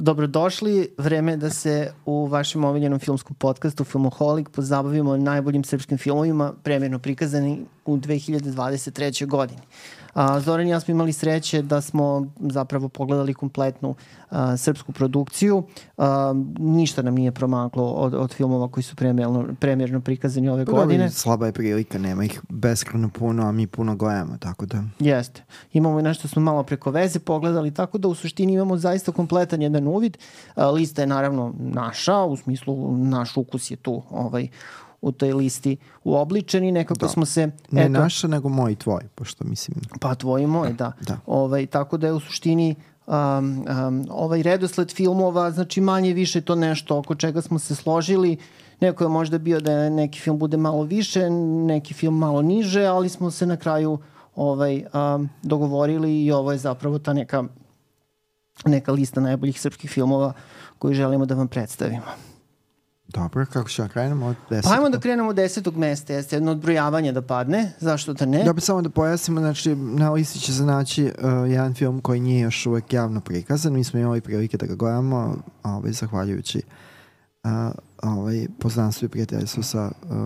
Dobrodošli, vreme je da se u vašem omiljenom filmskom podcastu Filmoholik pozabavimo najboljim srpskim filmovima premjerno prikazani u 2023. godini. A, Zoran i ja smo imali sreće da smo zapravo pogledali kompletnu a, srpsku produkciju. A, ništa nam nije promaklo od, od filmova koji su premjerno, premjerno prikazani ove Pa godine. dobro, Slaba je prilika, nema ih beskreno puno, a mi puno gledamo, tako da... Jeste. Imamo i nešto smo malo preko veze pogledali, tako da u suštini imamo zaista kompletan jedan uvid. A, Lista je naravno naša, u smislu naš ukus je tu ovaj, u toj listi uobličen i nekako Da. smo se... Ne naša, nego moj i tvoj, pošto mislim... Pa tvoj i moj, da. Da. Ovaj, tako da je u suštini um, um, ovaj redosled filmova, znači manje više to nešto oko čega smo se složili. Neko je možda bio da neki film bude malo više, neki film malo niže, ali smo se na kraju ovaj, um, dogovorili i ovo je zapravo ta neka neka lista najboljih srpskih filmova koju želimo da vam predstavimo. Dobro, kako ću ja krenemo od deset? Pa ajmo da krenemo od desetog mesta, jeste jedno odbrojavanje da padne, zašto da ne? Da bi samo da pojasnimo, znači na listi će se naći uh, jedan film koji nije još uvek javno prikazan. Mi smo imali prilike da ga gledamo, ovaj, zahvaljujući uh, ovaj, poznanstvu i prijateljstvu sa uh,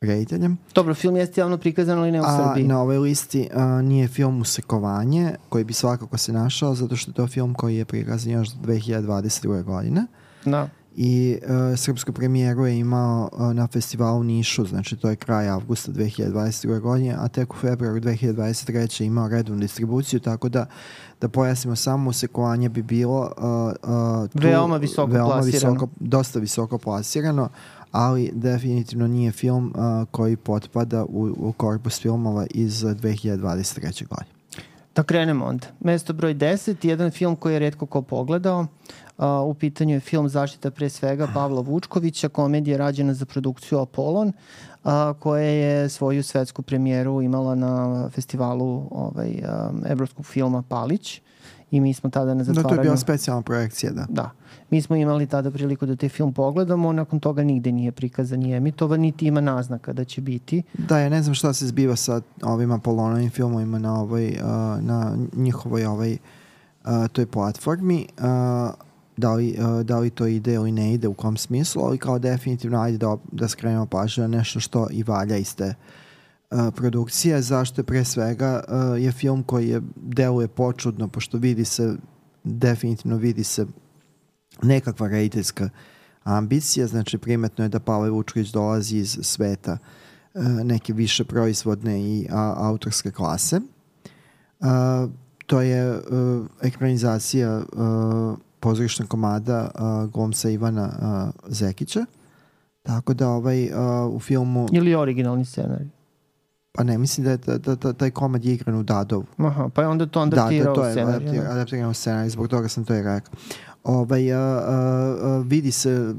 rediteljem. Dobro, film jeste javno prikazan, ali ne u A Srbiji. na ovoj listi uh, nije film Usekovanje, koji bi svakako se našao, zato što je to film koji je prikazan još 2022. godine. Da. I uh, srpsku premijeru je imao uh, na festivalu Nišu, znači to je kraj avgusta 2022. godine, a tek u februaru 2023. je imao redovnu distribuciju, tako da da pojasnimo samo usekovanje bi bilo uh, uh, tu, Veoma visoko veoma plasirano. Visoko, dosta visoko plasirano, ali definitivno nije film uh, koji potpada u, u korpus filmova iz uh, 2023. godine. Da krenemo onda. Mesto broj 10, jedan film koji je redko ko pogledao. U pitanju je film Zaštita pre svega Pavla Vučkovića, komedija rađena za produkciju Apollon, uh, koja je svoju svetsku premijeru imala na festivalu ovaj, um, evropskog filma Palić. I mi smo tada na Da, to je zatvaranju... bila specijalna projekcija, da. Da. Mi smo imali tada priliku da te film pogledamo, nakon toga nigde nije prikazan i emitovan, niti ima naznaka da će biti. Da, ja ne znam šta se zbiva sa ovim Apollonovim filmovima na ovoj, uh, na njihovoj ovoj uh, toj platformi. Uh, da li, uh, da li to ide ili ne ide, u kom smislu, ali kao definitivno ajde da, da skrenemo pažnju na nešto što i valja iz te uh, produkcije, zašto je pre svega uh, je film koji je deluje počudno, pošto vidi se, definitivno vidi se nekakva rediteljska ambicija, znači primetno je da Pavle Vučković dolazi iz sveta uh, neke više proizvodne i a, autorske klase. Uh, to je uh, ekranizacija uh, pozorišnog komada uh, glumca Ivana uh, Zekića. Tako da ovaj uh, u filmu, Ili originalni scenarij. pa ne mislim da je da, da, da, taj komad je igran u Dadovu. Aha, pa je onda to Da, da, adaptirao to scenarij. da. adaptirano scenarij, zbog toga sam to i rekao. Ovaj, a, a, a, vidi se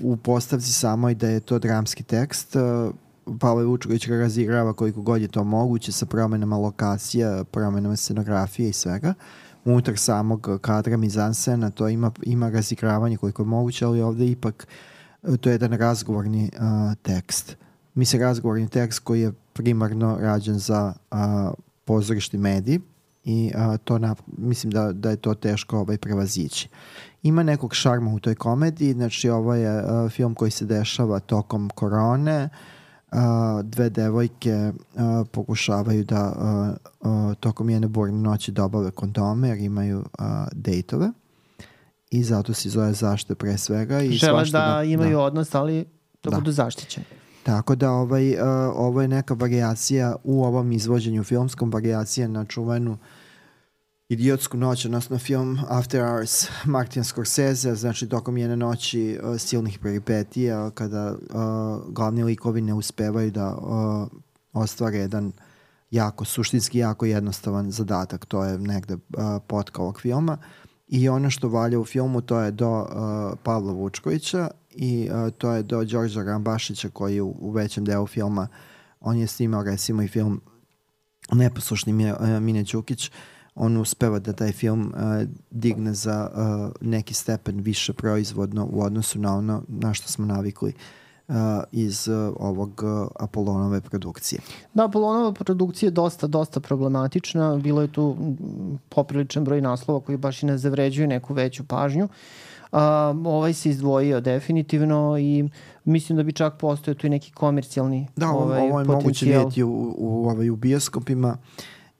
u postavci samoj da je to dramski tekst. A, Pavle Vučković ga razigrava koliko god je to moguće sa promenama lokacija, promenama scenografije i svega. Unutar samog kadra mizansena to ima, ima razigravanje koliko je moguće, ali ovde ipak e, to je jedan razgovorni a, tekst. Mislim, razgovorni tekst koji je primarno rađen za a, pozorišni medij i a, to na, mislim da, da je to teško ovaj, prevazići. Ima nekog šarma u toj komediji, znači ovo je a, film koji se dešava tokom korone, a, dve devojke pokušavaju da tokom jedne burne noći dobave kondome jer imaju dejtove i zato se zove zašto pre svega. I Žele svašta da imaju da. odnos, ali da, Da. budu zaštićeni. Tako da ovaj, uh, ovo je neka variacija u ovom izvođenju filmskom, variacija na čuvenu idiotsku noć, odnosno film After Hours Martin Scorsese, znači tokom jedne noći uh, silnih peripetija, kada uh, glavni likovi ne uspevaju da uh, ostvare jedan jako, suštinski jako jednostavan zadatak, to je negde uh, potka ovog filma. I ono što valja u filmu to je do uh, Pavla Vučkovića i uh, to je do Đorđa Rambašića koji u, u većem delu filma on je snimao recimo i film Neposlušni Mine, uh, Mine Đukić on uspeva da taj film uh, digne za uh, neki stepen više proizvodno u odnosu na ono na što smo navikli uh, iz uh, ovog uh, Apolonove produkcije. Da, Apolonova produkcija je dosta, dosta problematična. Bilo je tu popriličan broj naslova koji baš i ne zavređuju neku veću pažnju. Uh, ovaj se izdvojio definitivno i mislim da bi čak postojao tu i neki komercijalni Da, ovaj, ovo je moguće potencijal. vidjeti u, u, ovaj, u bioskopima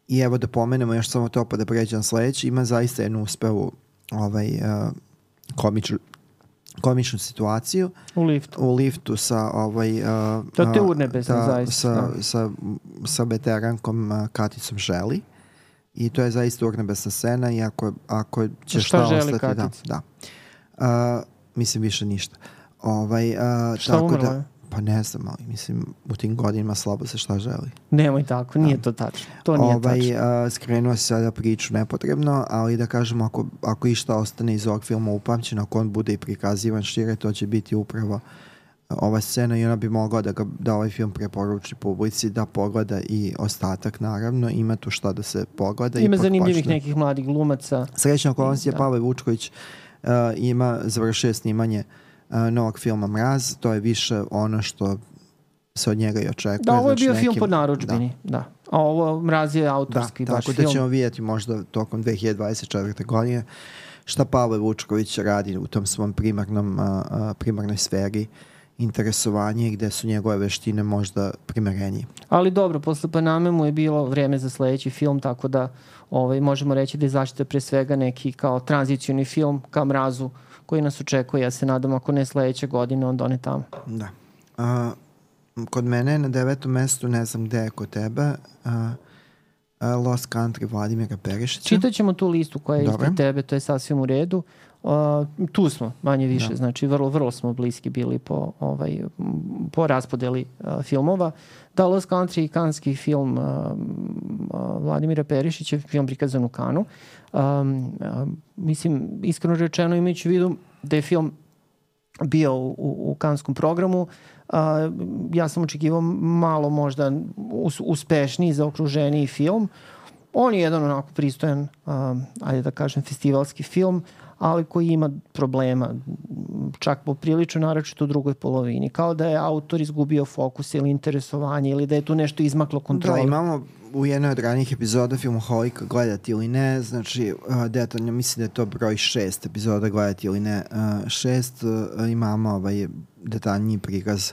i evo da pomenemo još samo to pa da pređem sledeći, ima zaista jednu uspevu ovaj, uh, komičnu, komičnu situaciju U liftu. u liftu sa ovaj uh, To te urnebesne, da, zaista, sa, da. sa, sa veterankom uh, Katicom Želi i to je zaista urnebesna scena i ako, ako će Šta šta, želi ostati Katica? da, da. Uh, mislim više ništa ovaj, uh, Šta tako umrla da, je? Pa ne znam, ali mislim u tim godinima slabo se šta želi Nemoj tako, nije to tačno. To nije ovaj, tačno. uh, skrenuo se sada priču nepotrebno, ali da kažemo ako, ako išta ostane iz ovog filma upamćeno, ako on bude i prikazivan šire, to će biti upravo ova scena i ona bi mogla da, ga, da ovaj film preporuči publici, da pogleda i ostatak naravno, ima tu šta da se pogleda. Ima zanimljivih počne- nekih mladih glumaca. Srećna okolnost je Da. Pavle Vučković uh, ima završio snimanje uh, novog filma Mraz, to je više ono što se od njega i očekuje. Da, ovo je znači bio film nekim- po narudžbini. Da. A ovo Mraz je Da, autorski baš tako film. da ćemo vidjeti možda tokom 2024. godine šta Pavle Vučković radi u tom svom primarnom, a, a, primarnoj sferi interesovanja i gde su njegove veštine možda primerenije. Ali dobro, posle Paname mu je bilo vreme za sledeći film, tako da ovaj, možemo reći da je zaštita pre svega neki kao tranzicioni film ka mrazu koji nas očekuje. Ja se nadam ako ne sledeće godine, onda on je tamo. Da. A, kod mene je na devetom mestu, ne znam gde je kod tebe, a, a, Lost Country Vladimira Perišića. Čitat ćemo tu listu koja je Dobro. ispred tebe, to je sasvim u redu. Uh, tu smo, manje više, Da. znači vrlo, vrlo smo bliski bili po, ovaj, po raspodeli uh, filmova. Da, Lost Country i kanski film uh, uh, Vladimira Perišića, film prikazan u Kanu. Um, uh, mislim, iskreno rečeno imajući u vidu da je film bio u, u, u kanskom programu. A, ja sam očekivao malo možda us, uspešniji, zaokruženiji film. On je jedan onako pristojan, um, ajde da kažem, festivalski film, ali koji ima problema, čak poprilično naročito u drugoj polovini. Kao da je autor izgubio fokus ili interesovanje ili da je tu nešto izmaklo kontrole. Da, imamo u jednoj od ranijih epizoda filmoholika gledati ili ne, znači uh, detaljno mislim da je to broj šest epizoda gledati ili ne. Uh, šest uh, imamo ovaj detaljniji prikaz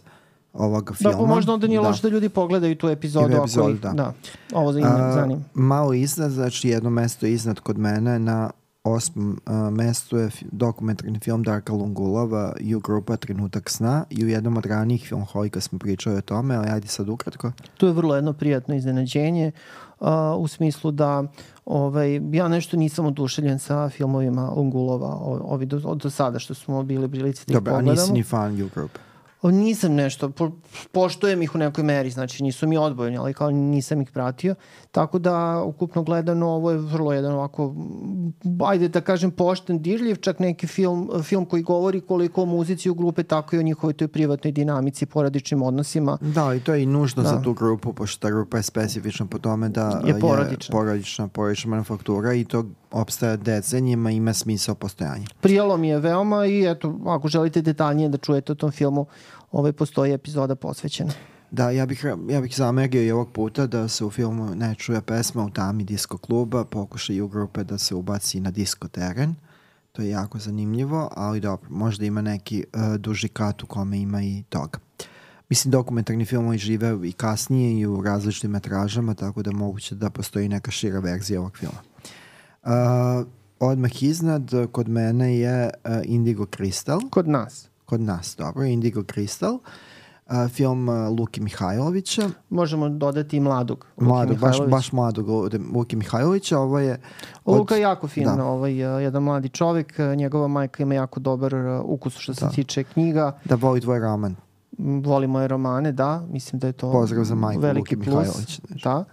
ovog Da, filma. pa možda onda nije da. loše da ljudi pogledaju tu epizodu. Ili ako ih, da. da. Ovo zanima, A, zanima. Malo iznad, znači jedno mesto iznad kod mene na osmom uh, mestu je dokumentarni film Darka Lungulova U grupa Trenutak sna i u jednom od ranijih filmholika smo pričali o tome, ali ajde sad ukratko. To je vrlo jedno prijatno iznenađenje uh, u smislu da ovaj, ja nešto nisam oduševljen sa filmovima Lungulova, ovi do, do sada što smo bili prilici da ih Dobro, a pogledamo. nisi ni fan U grupe. Nisam nešto, po, poštojem ih u nekoj meri, znači nisu mi odbojeni, ali kao nisam ih pratio. Tako da, ukupno gledano, ovo je vrlo jedan ovako, ajde da kažem, pošten, dirljiv, čak neki film, film koji govori koliko o muzici u grupe, tako i o njihovoj toj privatnoj dinamici, poradičnim odnosima. Da, i to je i nužno Da. za tu grupu, pošto ta grupa je specifična po tome da Je porodična. je porodična, porodična manufaktura i to obstaje decenijima, ima smisao postojanja. Prijelo mi je veoma i eto, ako želite detaljnije da čujete o tom filmu, ovaj postoji epizoda posvećena. Da, ja bih, ja bih zamerio i ovog puta da se u filmu ne čuje pesma u tami disko kluba, pokušaju grupe da se ubaci na disko teren. To je jako zanimljivo, ali dobro, možda ima neki uh, duži kat u kome ima i toga. Mislim, dokumentarni filmovi žive i kasnije i u različitim metražama, tako da moguće da postoji neka šira verzija ovog filma. Uh, odmah iznad, kod mene je uh, Indigo Crystal Kod nas. kod nas, dobro, Indigo Crystal, uh, film uh, Luki Mihajlovića, Možemo dodati i mladog. Luki mladog, baš, baš mladog Luki Mihajlovića, ovo je od- Luka je jako fin, da. da. ovaj, uh, jedan mladi čovek, njegova majka ima jako dobar uh, ukus što se Da. tiče knjiga, da voli tvoj roman. Voli moje romane, da, mislim da je to Pozdrav za majku veliki Luki plus. Mihajlović. Znači. Da,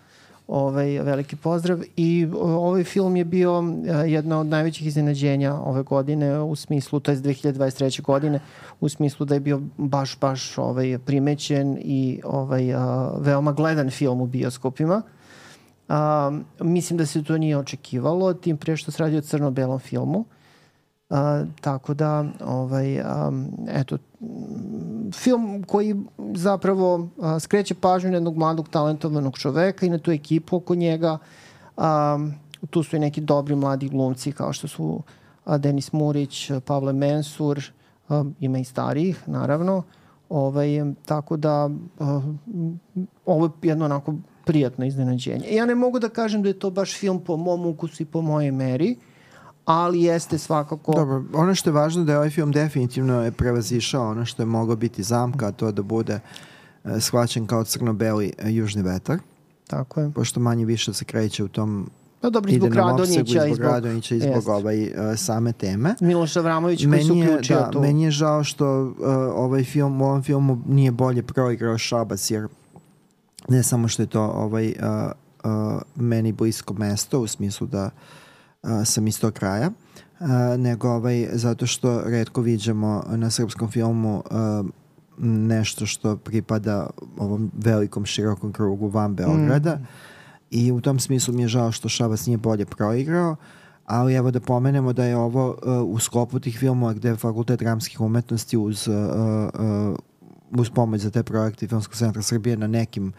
ovaj, veliki pozdrav i ovaj film je bio uh, jedna od najvećih iznenađenja ove godine u smislu, to je 2023. godine, u smislu da je bio baš, baš ovaj, primećen i ovaj, uh, veoma gledan film u bioskopima. Um, mislim da se to nije očekivalo, tim pre što se radi o crno-belom filmu. Uh, tako da, ovaj, um, eto, film koji zapravo uh, skreće pažnju na jednog mladog talentovanog čoveka i na tu ekipu oko njega. Um, tu su i neki dobri mladi glumci kao što su uh, Denis Murić, Pavle Mensur, um, ima i starijih, naravno. Ovaj, tako da, uh, ovo je jedno onako prijatno iznenađenje. Ja ne mogu da kažem da je to baš film po mom ukusu i po mojej meri, ali jeste svakako... Dobro, ono što je važno da je ovaj film definitivno je prevazišao ono što je moglo biti zamka, a to je da bude uh, shvaćen kao crno-beli uh, južni vetar. Tako je. Pošto manje više se kreće u tom Pa dobro, zbog Radonjića i zbog Radonjića i zbog ovaj, uh, same teme. Miloš Avramović koji se uključio da, tu. Meni je žao što uh, ovaj film, u ovom filmu nije bolje proigrao Šabac, jer ne samo što je to ovaj, uh, uh, meni blisko mesto, u smislu da uh, sam iz tog kraja, uh, nego ovaj, zato što redko viđamo na srpskom filmu uh, nešto što pripada ovom velikom širokom krugu van Beograda. Mm i u tom smislu mi je žao što Šabac nije bolje proigrao, ali evo da pomenemo da je ovo uh, u sklopu tih filmova gde je Fakultet dramskih umetnosti uz, uh, uh, uz pomoć za te projekte Filmskog centra Srbije na nekim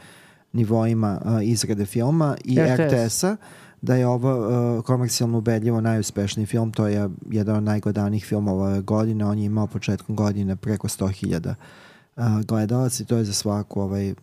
nivoima uh, izrade filma i RTS. Da je ovo uh, komercijalno ubedljivo najuspešniji film, to je jedan od najgledanijih filmova ove godine, on je imao početkom godine preko 100.000 uh, gledalaca i to je za svaku ovaj,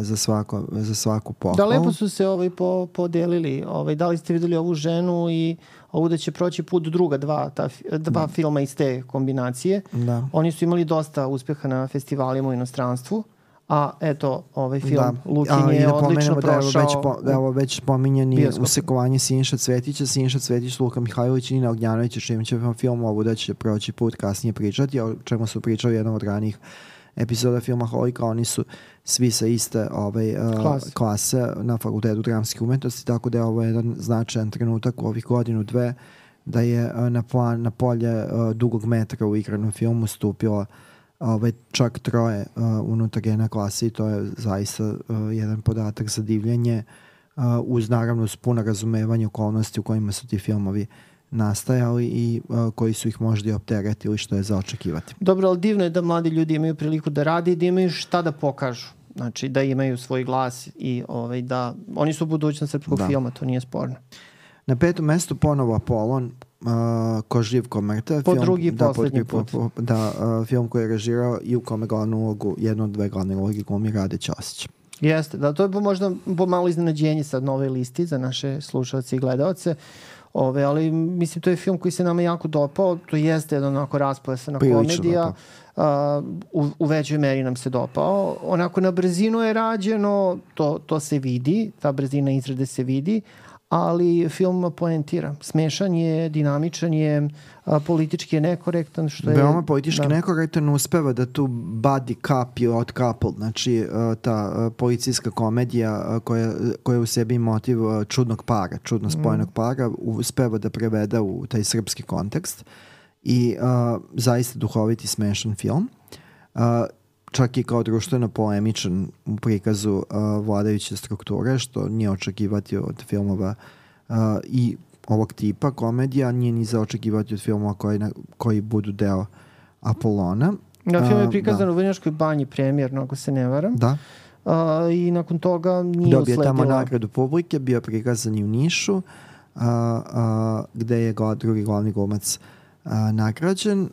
za, svako, za svaku pohvalu. Da, lepo su se ovaj po, podelili. Ovaj, da li ste videli ovu ženu i ovu da će proći put druga dva, ta, dva da. filma iz te kombinacije. Da. Oni su imali dosta uspeha na festivalima u inostranstvu. A eto, ovaj film da. Lukin je da odlično prošao. Da, već, po, da ovo već pominjeni usekovanje Sinša Cvetića, Sinša Cvetić, Luka Mihajlović i Nina Ognjanović, čim će film ovu da će proći put kasnije pričati, o čemu su pričali jednom od ranijih epizoda filma Holika, oni su svi sa iste ovaj, uh, klase. klase na fakultetu dramskih umetnosti, tako da je ovo jedan značajan trenutak u ovih godinu, dve, da je uh, na, plan, na polje uh, dugog metra u igranom filmu stupila ovaj, čak troje uh, unutar jedna klase i to je zaista uh, jedan podatak za divljenje uh, uz naravno uz puno razumevanje okolnosti u kojima su ti filmovi nastajali i uh, koji su ih možda i opteretili što je za očekivati. Dobro, ali divno je da mladi ljudi imaju priliku da rade i da imaju šta da pokažu. Znači da imaju svoj glas i ovaj, da oni su budućnost srpskog da. filma, to nije sporno. Na petom mestu ponovo Apolon, uh, ko živ, ko mrtav. Po film, drugi i da, poslednji put. Po, po, da, uh, film koji je režirao i u kome glavnu ulogu, jednu od dve glavne ulogi glumi Rade Ćosić. Jeste, da, to je možda po malo iznenađenje sad na ovoj listi za naše slušalce i gledalce. Ove, ali mislim to je film koji se nama jako dopao, to jeste jedna onako rasplesana komedija. Uh, u, u većoj meri nam se dopao. Onako na brzinu je rađeno, to, to se vidi, ta brzina izrade se vidi, ali film poentira. Smešan je, dinamičan je, a, politički je nekorektan. Što je, Veoma politički da. nekorektan uspeva da tu body cup je od couple, znači ta policijska komedija koja, koja u sebi motiv čudnog para, čudno spojenog mm. para, uspeva da preveda u taj srpski kontekst i zaista duhoviti smešan film. Uh, čak i kao društveno polemičan u prikazu uh, vladajuće strukture, što nije očekivati od filmova uh, i ovog tipa komedija, nije ni za očekivati od filmova koji, na, koji budu deo Apolona. Da, film je prikazan da. u Vrnjačkoj banji premijerno, ako se ne varam. Da. Uh, I nakon toga nije Dobije usledila. tamo nagradu publike, bio prikazan i u Nišu, uh, uh, gde je go, drugi glavni glumac uh, nagrađen uh,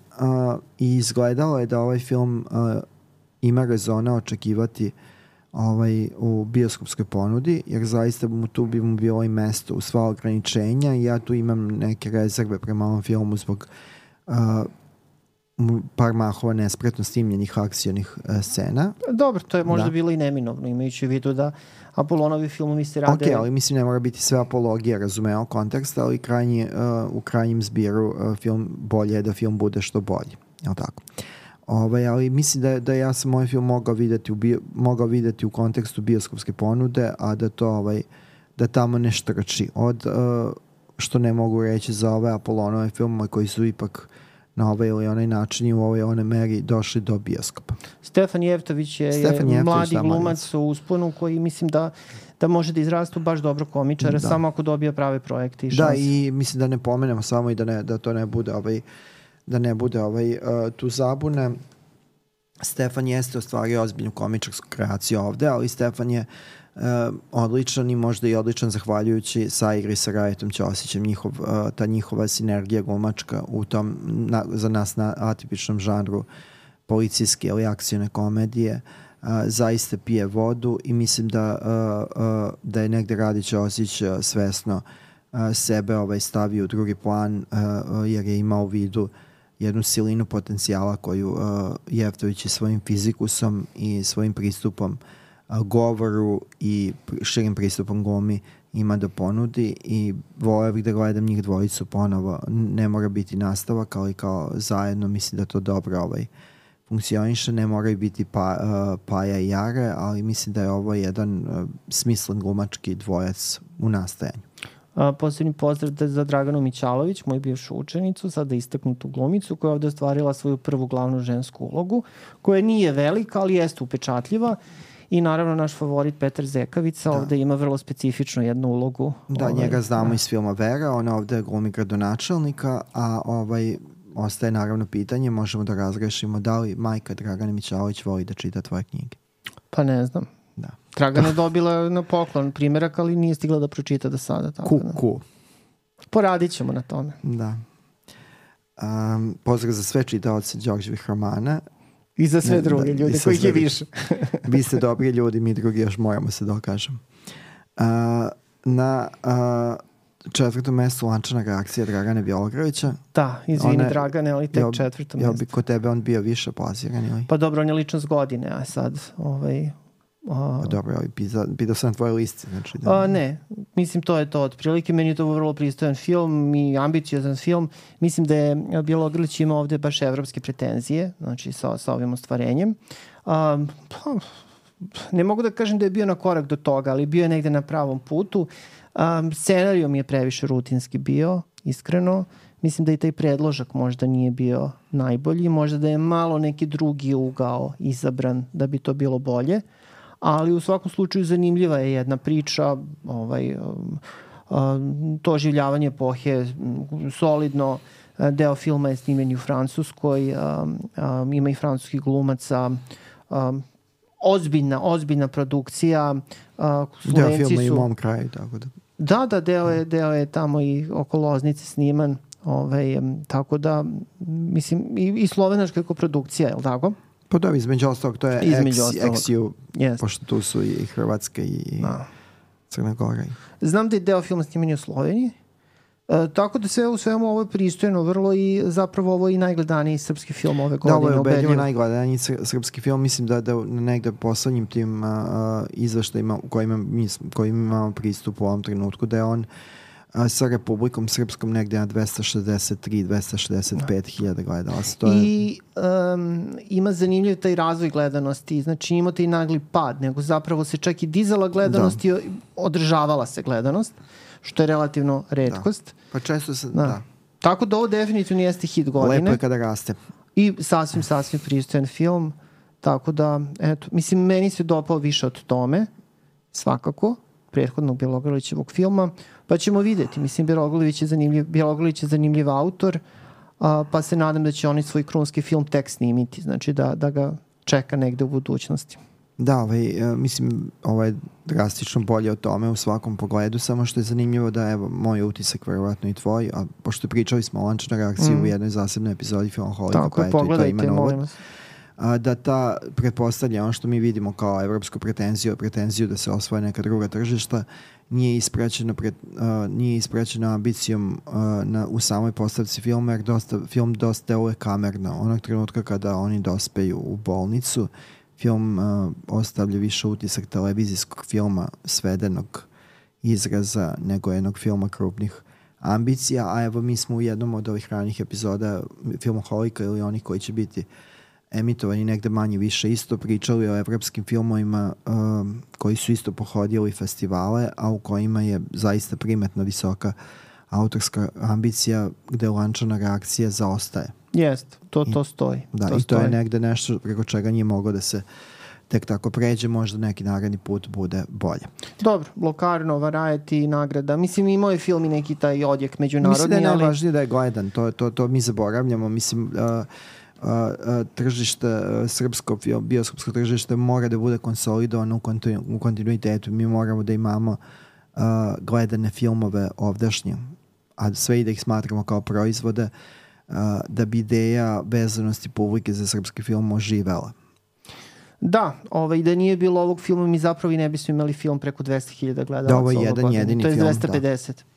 i izgledalo je da ovaj film uh, ima rezona očekivati ovaj, u bioskopskoj ponudi, jer zaista mu tu bi mu bilo i mesto u sva ograničenja i ja tu imam neke rezerve prema ovom filmu zbog uh, par mahova nespretno snimljenih akcionih uh, scena. Dobro, to je možda da. bilo i neminovno, imajući u vidu da Apolonovi filmovi se rade... Ok, ali mislim ne mora biti sve apologija, razumeo kontekst, ali krajnji, uh, u krajnjem zbiru uh, film bolje je da film bude što bolji. Je li tako? Uh, Ovaj, ali mislim da, da ja sam ovaj film mogao videti u, bio, mogao videti u kontekstu bioskopske ponude, a da to ovaj, da tamo ne štrči. Od, uh, što ne mogu reći za ove Apolonove filmove koji su ipak na ovaj ili onaj način i u ovoj one meri došli do bioskopa. Stefan Jevtović je, Stefan je Jevtović, mladi da, glumac u usponu koji mislim da da može da izrastu baš dobro komičara Da. samo ako dobije prave projekte i Da, šanse. i mislim da ne pomenemo samo i da, ne, da to ne bude ovaj, da ne bude ovaj, uh, tu zabune. Stefan jeste ostvario ozbiljnu komičarsku kreaciju ovde, ali Stefan je uh, odličan i možda i odličan zahvaljujući sa igri sa Rajetom Ćosićem, njihov, uh, ta njihova sinergija glumačka u tom na, za nas na atipičnom žanru policijske ili akcijone komedije uh, zaista pije vodu i mislim da, uh, uh, da je negde Radi Ćosić uh, svesno uh, sebe ovaj stavio u drugi plan uh, uh, jer je imao u vidu jednu silinu potencijala koju uh, Jeftović i svojim fizikusom i svojim pristupom uh, govoru i širim pristupom glumi ima da ponudi i voleo bih da gledam njih dvojicu ponovo. Ne mora biti nastavak, ali kao zajedno mislim da to dobro ovaj, funkcioniše, ne moraju biti pa, uh, Paja i Jare, ali mislim da je ovo jedan uh, smislen glumački dvojac u nastajanju. Posebni pozdrav za Draganu Mićalović, moju bivšu učenicu, sada istaknutu glumicu, koja je ovde ostvarila svoju prvu glavnu žensku ulogu, koja nije velika, ali jeste upečatljiva. I naravno naš favorit Petar Zekavica da. ovde ima vrlo specifičnu jednu ulogu. Da, ovaj, njega znamo da. iz filma Vera, on ovde glumi gradonačelnika, a ovaj ostaje naravno pitanje, možemo da razrešimo da li majka Dragana Mićalović voli da čita tvoje knjige. Pa ne znam. Dragana je dobila na poklon primjerak, ali nije stigla da pročita do sada. Tako da. Kuku. Poradit ćemo na tome. Da. Um, pozdrav za sve čitaoce Đorđevih romana. I za sve Ne, druge da, ljude kojih je više. Vi ste dobri ljudi, mi drugi još moramo se dokažem. Uh, na uh, četvrtom mestu lančana reakcija Dragane Bjelogravića. Da, izvini One- Dragane, ali tek Jel- četvrto Jel bi kod tebe on bio više plasiran ili? Pa dobro, on je ličnost godine, a sad, ovaj, a, Pa dobro, ali pitao sam na tvojoj listi. Znači da, A, ne, mislim to je to otprilike. Meni je to vrlo pristojan film i ambiciozan film. Mislim da je Bjelogrlić imao ovde baš evropske pretenzije, znači sa, sa ovim ostvarenjem. A, pa, ne mogu da kažem da je bio na korak do toga, ali bio je negde na pravom putu. Um, scenario mi je previše rutinski bio, iskreno. Mislim da i taj predložak možda nije bio najbolji, možda da je malo neki drugi ugao izabran da bi to bilo bolje, ali u svakom slučaju zanimljiva je jedna priča, ovaj, um, um, to oživljavanje epohe, um, solidno, uh, deo filma je snimljen i u Francuskoj, ima i francuskih glumaca, um, ozbiljna, ozbiljna produkcija. Uh, Deo Slovenci filma i u su... mom kraju, tako da. Da, da, deo je, deo je tamo i oko Loznice sniman. Ovaj, tako da, mislim, i, i slovenačka koprodukcija, je li tako? Pa da, između ostalog, to je Između X. XU, Yes. pošto tu su i Hrvatska i Da. Crna Gora. Znam da je deo filma sniman i u Sloveniji. E, tako da sve u svemu ovo je pristojno vrlo i zapravo ovo je i najgledaniji srpski film ove Da, godine. ovo je ubedljivo najgledaniji sr- srpski film. Mislim da, da na negde poslednjim tim uh, izveštajima kojima, mi, s- kojima imamo pristup u ovom trenutku, da je on uh, sa Republikom Srpskom negde na 263-265 hiljada gledalaca. To je, I um, ima zanimljiv taj razvoj gledanosti, znači ima taj nagli pad, nego zapravo se čak i dizala gledanost Da. i održavala se gledanost, što je relativno redkost. pa često se, Da. da. Tako da ovo definitivno jeste hit godine. Lepo je kada raste. I sasvim, sasvim pristojan film. Tako da, eto, mislim, meni se dopao više od tome, svakako, prethodnog Bjelogrlićevog filma, pa ćemo videti. Mislim, Bjelogrlić je zanimljiv, Bjelogrlić je zanimljiv autor, a, pa se nadam da će oni svoj krunski film tek snimiti, znači da, da ga čeka negde u budućnosti. Da, ovaj, e, mislim, ovo je drastično bolje o tome u svakom pogledu, samo što je zanimljivo da, evo, moj utisak, verovatno i tvoj, a pošto pričali smo o lančnoj reakciji Mm. u jednoj zasebnoj epizodi Filmholika, Tako pa eto i to pogledajte, ima na uvod. molim vas. A, da ta pretpostavlja ono što mi vidimo kao evropsku pretenziju, pretenziju da se osvoje neka druga tržišta, nije ispraćeno, pred, a, nije ispraćeno ambicijom a, na, u samoj postavci filma, jer dosta, film dosta deluje kamerno. Onog trenutka kada oni dospeju u bolnicu, film a, ostavlja više utisak televizijskog filma svedenog izraza nego jednog filma krupnih ambicija, a evo mi smo u jednom od ovih ranih epizoda filmoholika ili onih koji će biti emitovani negde manje više isto pričali o evropskim filmovima um, koji su isto pohodili festivale, a u kojima je zaista primetna visoka autorska ambicija gde lančana reakcija zaostaje. Jest, to, to stoji. Da, to i to stoji. je negde nešto preko čega nije moglo da se tek tako pređe, možda neki naredni put bude bolje. Dobro, Locarno, Variety, nagrada. Mislim, imao je film i neki taj odjek međunarodni, Mislim da je ali... najvažnije da je gledan, to, to, to mi zaboravljamo, mislim, uh, tržište, srpsko film, bioskopsko tržište mora da bude konsolidovano u, kontinu, u kontinuitetu, mi moramo da imamo uh, gledane filmove ovdašnje, a sve i da ih smatramo kao proizvode, uh, da bi ideja vezanosti publike za srpski film oživela. Da, ovaj, da nije bilo ovog filma, mi zapravo i ne bismo imali film preko 200.000 gledalaca. Da, ovo je jedan jedini To je film, da.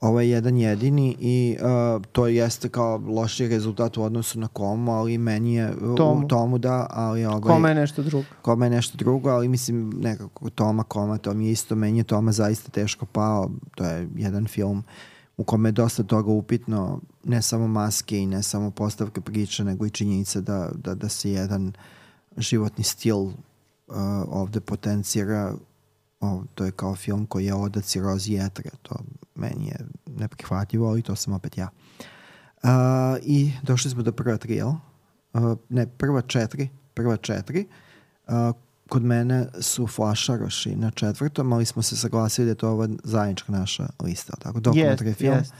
250. Ovo je jedan jedini i uh, to jeste kao loši rezultat u odnosu na komu, ali meni je Tomu. u tomu da, ali ovaj, Kome je nešto drugo? koma je nešto drugo, ali mislim nekako Toma Koma, to mi je isto, meni je Toma zaista teško pao, to je jedan film u kome je dosta toga upitno, ne samo maske i ne samo postavke priče, nego i činjenica da, da, da se jedan životni stil uh, ovde potencira o, to je kao film koji je oda cirozi jetre, to meni je neprihvatljivo, ali to sam opet ja. Uh, I došli smo do prva tri, jel? Uh, ne, prva četiri, prva četiri. Uh, kod mene su Flašaroši na četvrtom, ali smo se saglasili da je to ova zajednička naša lista, tako? Dokumentarni Jest, film, jest.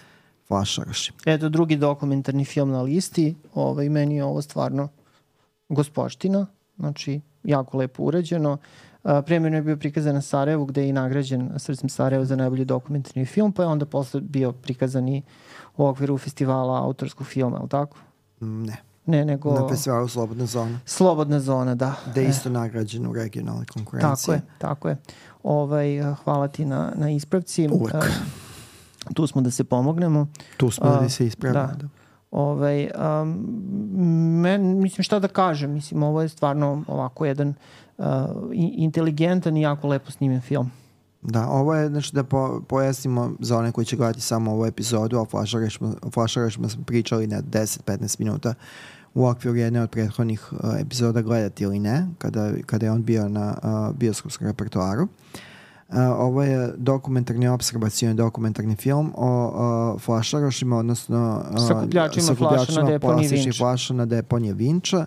Flašaroši. Eto, drugi dokumentarni film na listi. Ovaj, meni je ovo stvarno gospoština. Znači, jako lepo urađeno. Uh, Premijerno je bio prikazan na Sarajevu gde je i nagrađen Srcem Sarajevo za najbolji dokumentarni film, pa je onda posle bio prikazan i u okviru festivala autorskog filma, ali tako? Mm, Ne, Ne, nego na festivalu Slobodna zona, Slobodna zona, da. da je E, isto nagrađen u regionalnoj konkurenciji. Tako je, tako je. Ovaj, uh, hvala ti na, na ispravci. Uvek. Uh, tu smo da se pomognemo. Tu smo A, da se ispravimo. da. Da. Ovaj, um, men, mislim šta da kažem, mislim ovo je stvarno ovako jedan uh, inteligentan i jako lepo snimljen film. Da, ovo je, znači da po, pojasnimo za one koji će gledati samo ovu epizodu, a o Flašarašima smo pričali na 10-15 minuta u okviru jedne od prethodnih uh, epizoda gledati ili ne, kada, kada je on bio na uh, bioskopskom repertoaru. Uh, ovo je dokumentarni observacioni dokumentarni film o uh, flašarošima, odnosno uh, Sakupljačima flaša na plastičnih flaša na deponije Vinča.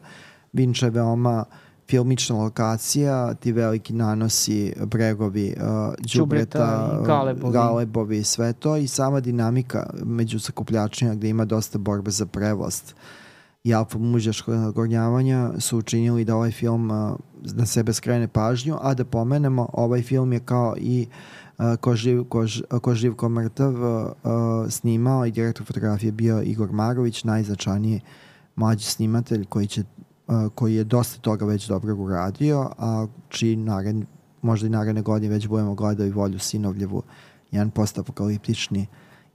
Vinča je veoma filmična lokacija, ti veliki nanosi, bregovi, uh, Đubreta đubreta, i galebovi. galebovi i sve to i sama dinamika među sakupljačima gde ima dosta borbe za prevlast i alfa mužaškog nagornjavanja su učinili da ovaj film uh, na sebe skrene pažnju, a da pomenemo, ovaj film je kao i uh, ko živ, ko, ž- ko živ, ko mrtav uh, snimao i direktor fotografije bio Igor Marović, najznačajniji mlađi snimatelj koji će koji je dosta toga već dobro uradio, a čiji naredni, možda i naredne godine već budemo gledali Volju Sinovljevu, jedan postapokaliptični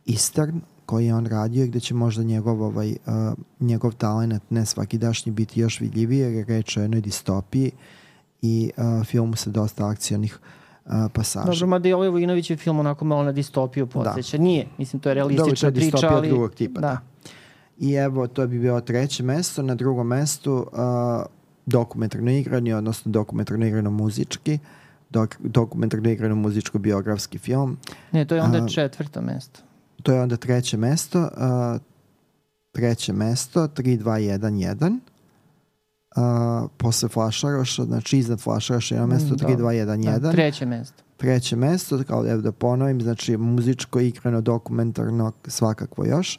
Eastern koji je on radio i gde će možda njegov, ovaj, uh, njegov talent ne svakidašnji biti još vidljiviji jer je reč o jednoj distopiji i uh, filmu sa dosta akcionih uh, pasaža. Dobro, mada i ovaj Vojinović je film onako malo na distopiju podsjeća. Nije, mislim to je realistična Dobro, to je priča, distopija ali... drugog tipa, Da. I evo, to bi bilo treće mesto. Na drugom mestu uh, dokumentarno igrani, odnosno dokumentarno igrano muzički, dok, dokumentarno igrano muzičko-biografski film. Ne, to je onda A- četvrto mesto. To je onda treće mesto. Uh, treće mesto, 3, 2, 1, 1. Uh, posle Flašaroša, znači iznad Flašaroša je na mesto Mm, 3, da. 2, 1, 1. Da, treće mesto. treće mesto, kao evo da ponovim, znači muzičko, igrano, dokumentarno, svakakvo još.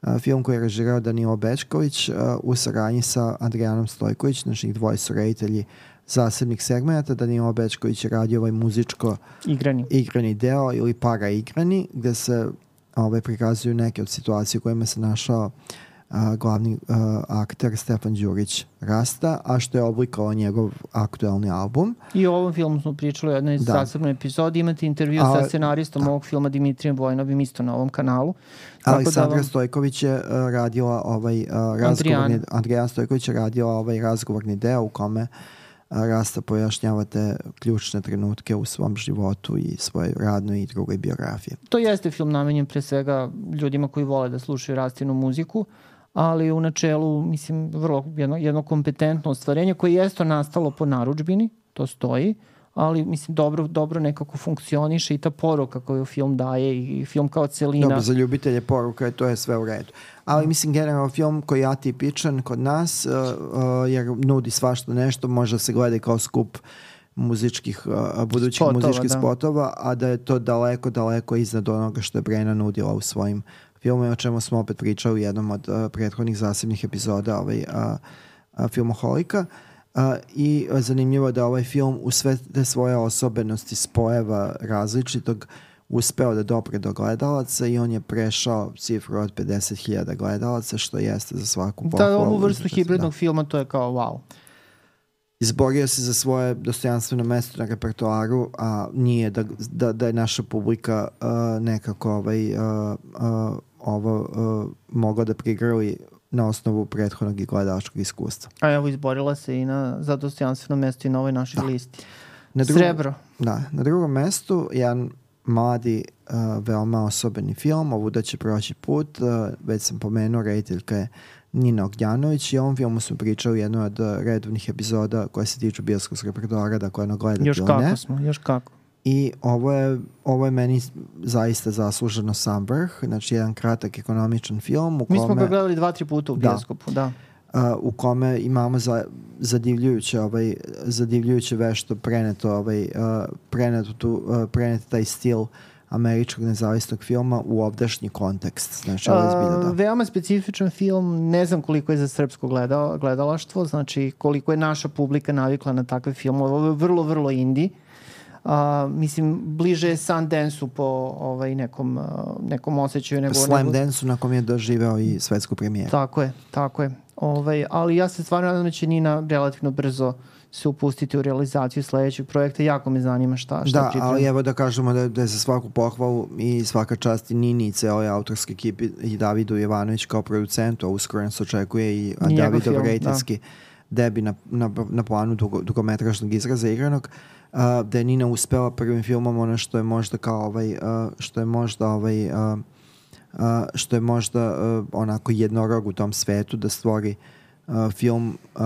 A, film koji je režirao Danilo Bečković a, u saradnji sa Adrijanom Stojković, znači njih dvoje su reditelji zasebnih segmenta. Danilo Bečković je radio ovaj muzičko Igrani. igrani deo ili para igrani, gde se ovaj, prikazuju neke od situacija u kojima se našao a, glavni a, akter Stefan Đurić Rasta, a što je oblikovao njegov aktuelni album. I o ovom filmu smo pričali u jednoj Da. zasebnoj epizodi. Imate intervju A, sa scenaristom ovog filma Dimitrijem Vojnovim isto na ovom kanalu. Aleksandra da vam- Stojković je radila ovaj uh, razgovorni Andrijan Stojković je radila ovaj razgovorni deo u kome uh, Rasta pojašnjava te ključne trenutke u svom životu i svojoj radnoj i drugoj biografiji. To jeste film namenjen pre svega ljudima koji vole da slušaju rastinu muziku, ali u načelu, mislim, vrlo jedno, jedno kompetentno ostvarenje koje jeste nastalo po naručbini, to stoji, ali mislim dobro, dobro nekako funkcioniše i ta poruka koju film daje i film kao celina. Dobro, za ljubitelje poruka je to je sve u redu. Ali mislim generalno film koji je atipičan kod nas uh, uh, jer nudi svašta nešto, može se gleda kao skup muzičkih, uh, budućih Spotova, muzičkih da. spotova, a da je to daleko, daleko iznad onoga što je Brena nudila u svojim filmima, o čemu smo opet pričali u jednom od uh, prethodnih zasebnih epizoda ovaj, uh, uh, filmoholika. Uh, I zanimljivo da ovaj film u sve te svoje osobenosti spojeva različitog uspeo da dopre do gledalaca i on je prešao cifru od 50.000 gledalaca, što jeste za svaku pohvalu. Da, ovu vrstu Da. hibridnog filma to je kao wow. Izborio se za svoje dostojanstveno mesto na repertoaru, a nije da, da, da je naša publika uh, nekako ovaj, uh, uh, ovo uh, mogla da prigrli na osnovu prethodnog i gledalačkog iskustva. A evo izborila se i na, za dostojanstveno mesto i na ovoj našoj Da. listi. Na drugom, Srebro. Da, na drugom mestu jedan mladi, uh, veoma osobeni film, ovuda će proći put, uh, već sam pomenuo, rediteljka je Nina Ognjanović i o ovom filmu smo pričali u jednoj od redovnih epizoda koje se tiču bioskopskog repertoara, dakle ono gledati Još kako ne. smo, još kako. I ovo je, ovo je meni zaista zasluženo sam vrh, znači jedan kratak ekonomičan film u Mi smo ga kome, gledali dva, tri puta u Da. bioskopu, da. uh, u kome imamo za, zadivljujuće, ovaj, zadivljujuće vešto preneto, ovaj, uh, preneto, tu, uh, preneto taj stil američkog nezavisnog filma u ovdašnji kontekst. Znači, ovo je zbilja, da. Veoma specifičan film, ne znam koliko je za srpsko gleda, gledalaštvo, znači koliko je naša publika navikla na takve filmove. Ovo je vrlo, vrlo indie. A, mislim, bliže je Sundance-u po ovaj, nekom, a, nekom osjećaju. Nego, Slam nego, Dance-u na kom je doživeo i svetsku premijeru. Tako je, tako je. Ovaj, ali ja se stvarno nadam da će Nina relativno brzo se upustiti u realizaciju sledećeg projekta. Jako me zanima šta, šta Da, priprema. ali evo da kažemo da, da je za svaku pohvalu i svaka čast i Nini i celoj autorske ekipi i Davidu Jovanović kao producentu, a uskoro nas očekuje i njegov Davidov rejtinski debi na, na, na planu dugo, dugometražnog izraza igranog, uh, da je Nina uspela prvim filmom ono što je možda kao ovaj, uh, što je možda ovaj, uh, uh, što je možda uh, onako jednorog u tom svetu da stvori uh, film uh,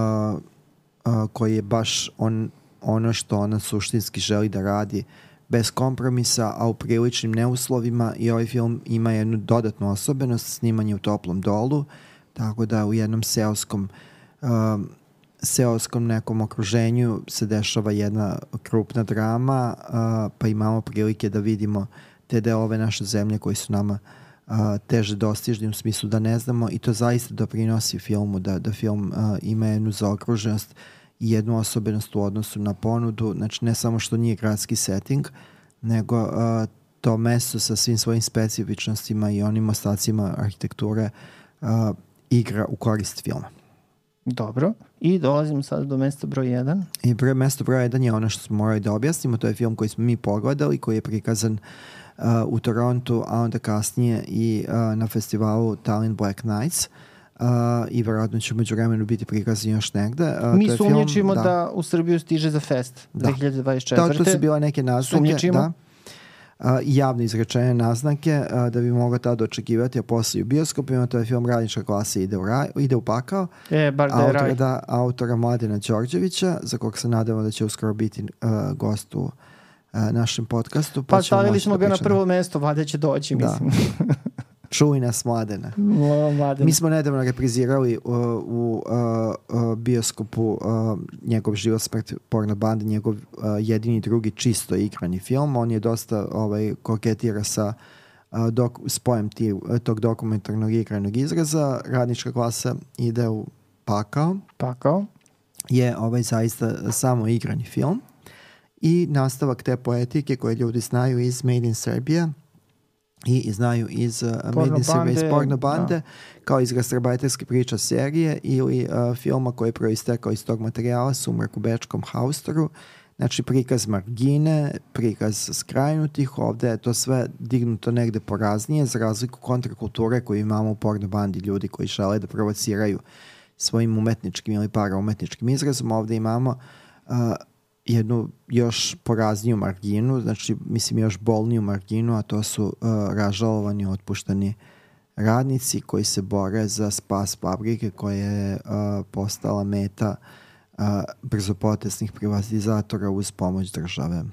uh, koji je baš on, ono što ona suštinski želi da radi bez kompromisa, a u priličnim neuslovima i ovaj film ima jednu dodatnu osobenost, snimanje u toplom dolu, tako da u jednom seoskom seoskom nekom okruženju se dešava jedna krupna drama, uh, pa imamo prilike da vidimo te delove naše zemlje koji su nama uh, teže dostižni u smislu da ne znamo i to zaista doprinosi filmu, da, da film uh, ima jednu zaokruženost i jednu osobenost u odnosu na ponudu, znači ne samo što nije gradski setting, nego uh, to mesto sa svim svojim specifičnostima i onim ostacima arhitekture uh, igra u korist filma. Dobro. I dolazimo sad do mesta broj 1. I broj, mesto broj 1 je ono što smo morali da objasnimo, to je film koji smo mi pogledali, koji je prikazan uh, u Torontu, a onda kasnije i uh, na festivalu Tallinn Black Nights. Uh, i verovatno će umeđu vremenu biti prikazan još negde. Uh, Mi sumnjičimo film- da. u Srbiju stiže za fest Da. 2024. Da, to su bile neke naznake. Sumnjičimo. Da. I javno izrečene naznake da bi mogao tada očekivati, a posle i u bioskopima, to je film Radnička klasa ide u, raj, ide u pakao, E, bar da je autora, raj. da, autora Mladena Đorđevića, za kog se nadamo da će uskoro biti uh, gost u uh, našem podcastu. Pa ćemo stavili smo da ga na prvo mesto, valjda će doći, Da. Čuj nas Mladena. Mla- Mladen. Mi smo nedavno reprizirali uh, u uh, uh, bioskopu uh, njegov život smrt porno bande, njegov uh, jedini drugi čisto igrani film. On je dosta ovaj, koketira sa uh, dok, spojem ti, tog dokumentarnog igranog izraza. Radnička klasa ide u pakao. Pakao. Je ovaj zaista samo igrani film. I nastavak te poetike koje ljudi znaju iz Made in Serbia i znaju iz uh, Made in Serbia iz bande, porno da. bande kao iz gastarbajterske priča serije ili uh, filma koji je proistekao iz tog materijala Sumrak u Bečkom haustoru. Znači prikaz margine, prikaz skrajnutih, ovde je to sve dignuto negde poraznije za razliku kontrakulture koju imamo u porno bandi ljudi koji žele da provociraju svojim umetničkim ili paraumetničkim izrazom. Ovde imamo uh, jednu još porazniju marginu, znači mislim još bolniju marginu, a to su uh, ražalovani, otpuštani radnici koji se bore za spas fabrike koja je uh, postala meta uh, brzopotesnih privatizatora uz pomoć države.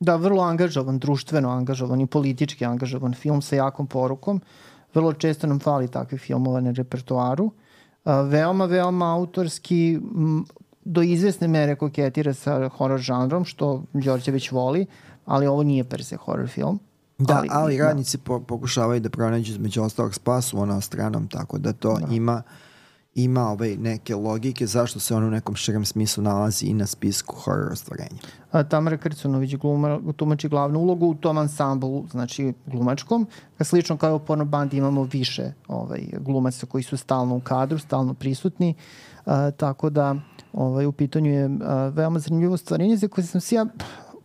Da, vrlo angažovan, društveno angažovan i politički angažovan film sa jakom porukom. Vrlo često nam fali takve filmova na repertoaru. A, veoma, veoma autorski, m, do izvesne mere koketira sa horror žanrom, što Đorđević voli, ali ovo nije per se horror film. Da, ali, ali da. radnici da. po, pokušavaju da pronađu između ostalog spasu ono stranom, tako da to da. ima ima ovaj neke logike zašto se on u nekom širem smislu nalazi i na spisku horror ostvarenja. A, Tamara Krcunović gluma, tumači glavnu ulogu u tom ansamblu, znači glumačkom. Slično kao u porno bandi imamo više ovaj, glumaca koji su stalno u kadru, stalno prisutni, a, tako da ovaj, u pitanju je a, veoma zanimljivo stvarenje za koje sam se ja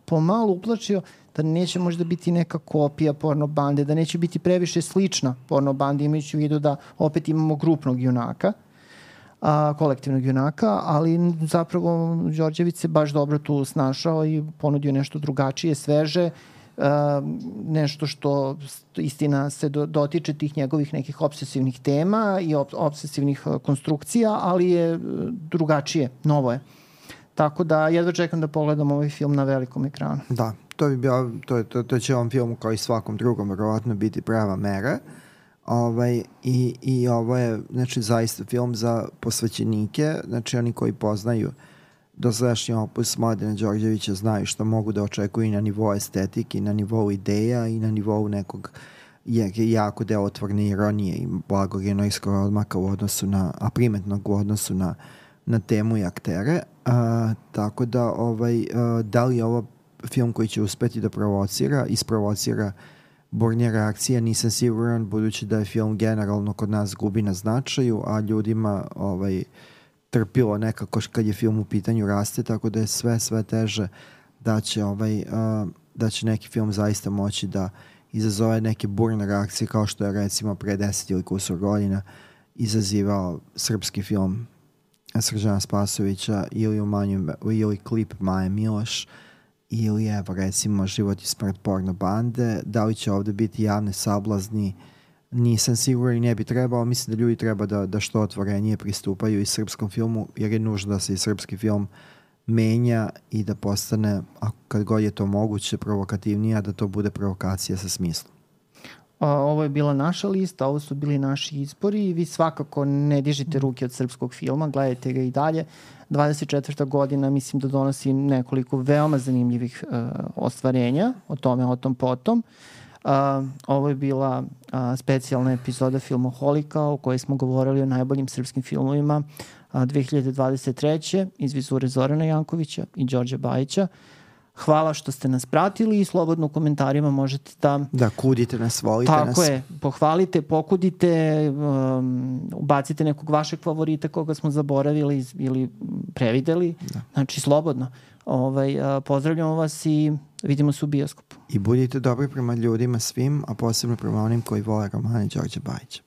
pomalo uplačio da neće možda biti neka kopija porno bande, da neće biti previše slična porno bandi, imajući u vidu da opet imamo grupnog junaka, a, kolektivnog junaka, ali zapravo Đorđević se baš dobro tu snašao i ponudio nešto drugačije, sveže, a, nešto što istina se do, dotiče tih njegovih nekih obsesivnih tema i ob, obsesivnih konstrukcija, ali je drugačije, novo je. Tako da jedva čekam da pogledam ovaj film na velikom ekranu. Da, to bi bio, to, to, to će ovom filmu kao i svakom drugom verovatno biti prava mera. Ovaj, i, I ovo je znači, zaista film za posvećenike, znači oni koji poznaju dosadašnji opus Mladena Đorđevića znaju što mogu da očekuju i na nivou estetike, i na nivou ideja, i na nivou nekog je jako delotvorne ironije i blagog enojskog odmaka u odnosu na, a primetnog u odnosu na, na temu i aktere. A, tako da, ovaj, a, da li je ovo film koji će uspeti da provocira, isprovocira burnje reakcije, nisam siguran, budući da je film generalno kod nas gubi na značaju, a ljudima ovaj, trpilo nekako kad je film u pitanju raste, tako da je sve, sve teže da će, ovaj, uh, da će neki film zaista moći da izazove neke burne reakcije kao što je recimo pre 10 ili kusur godina izazivao srpski film Sržana Spasovića ili, u manju, ili klip Maje Miloš ili evo recimo život i smrt porno bande, da li će ovde biti javne sablazni, nisam siguran i ne bi trebao, mislim da ljudi treba da, da što otvorenije pristupaju i srpskom filmu, jer je nužno da se i srpski film menja i da postane, kad god je to moguće, provokativnija, da to bude provokacija sa smislom. Ovo je bila naša lista, ovo su bili naši izbori i vi svakako ne dižite ruke od srpskog filma, gledajte ga i dalje. 24. godina mislim da donosi nekoliko veoma zanimljivih uh, ostvarenja, o tome, o tom potom. Uh, ovo je bila uh, specijalna epizoda Filmoholika u kojoj smo govorili o najboljim srpskim filmovima uh, 2023. iz vizure Zorana Jankovića i Đorđa Bajića. Uh, Hvala što ste nas pratili i slobodno u komentarima možete da... Da kudite nas, volite tako nas. Tako je, pohvalite, pokudite, um, ubacite nekog vašeg favorita koga smo zaboravili ili prevideli. Da. Znači, slobodno. Ovaj, uh, pozdravljamo vas i vidimo se u bioskopu. I budite dobri prema ljudima svim, a posebno prema onim koji vole romane Đorđe Bajića.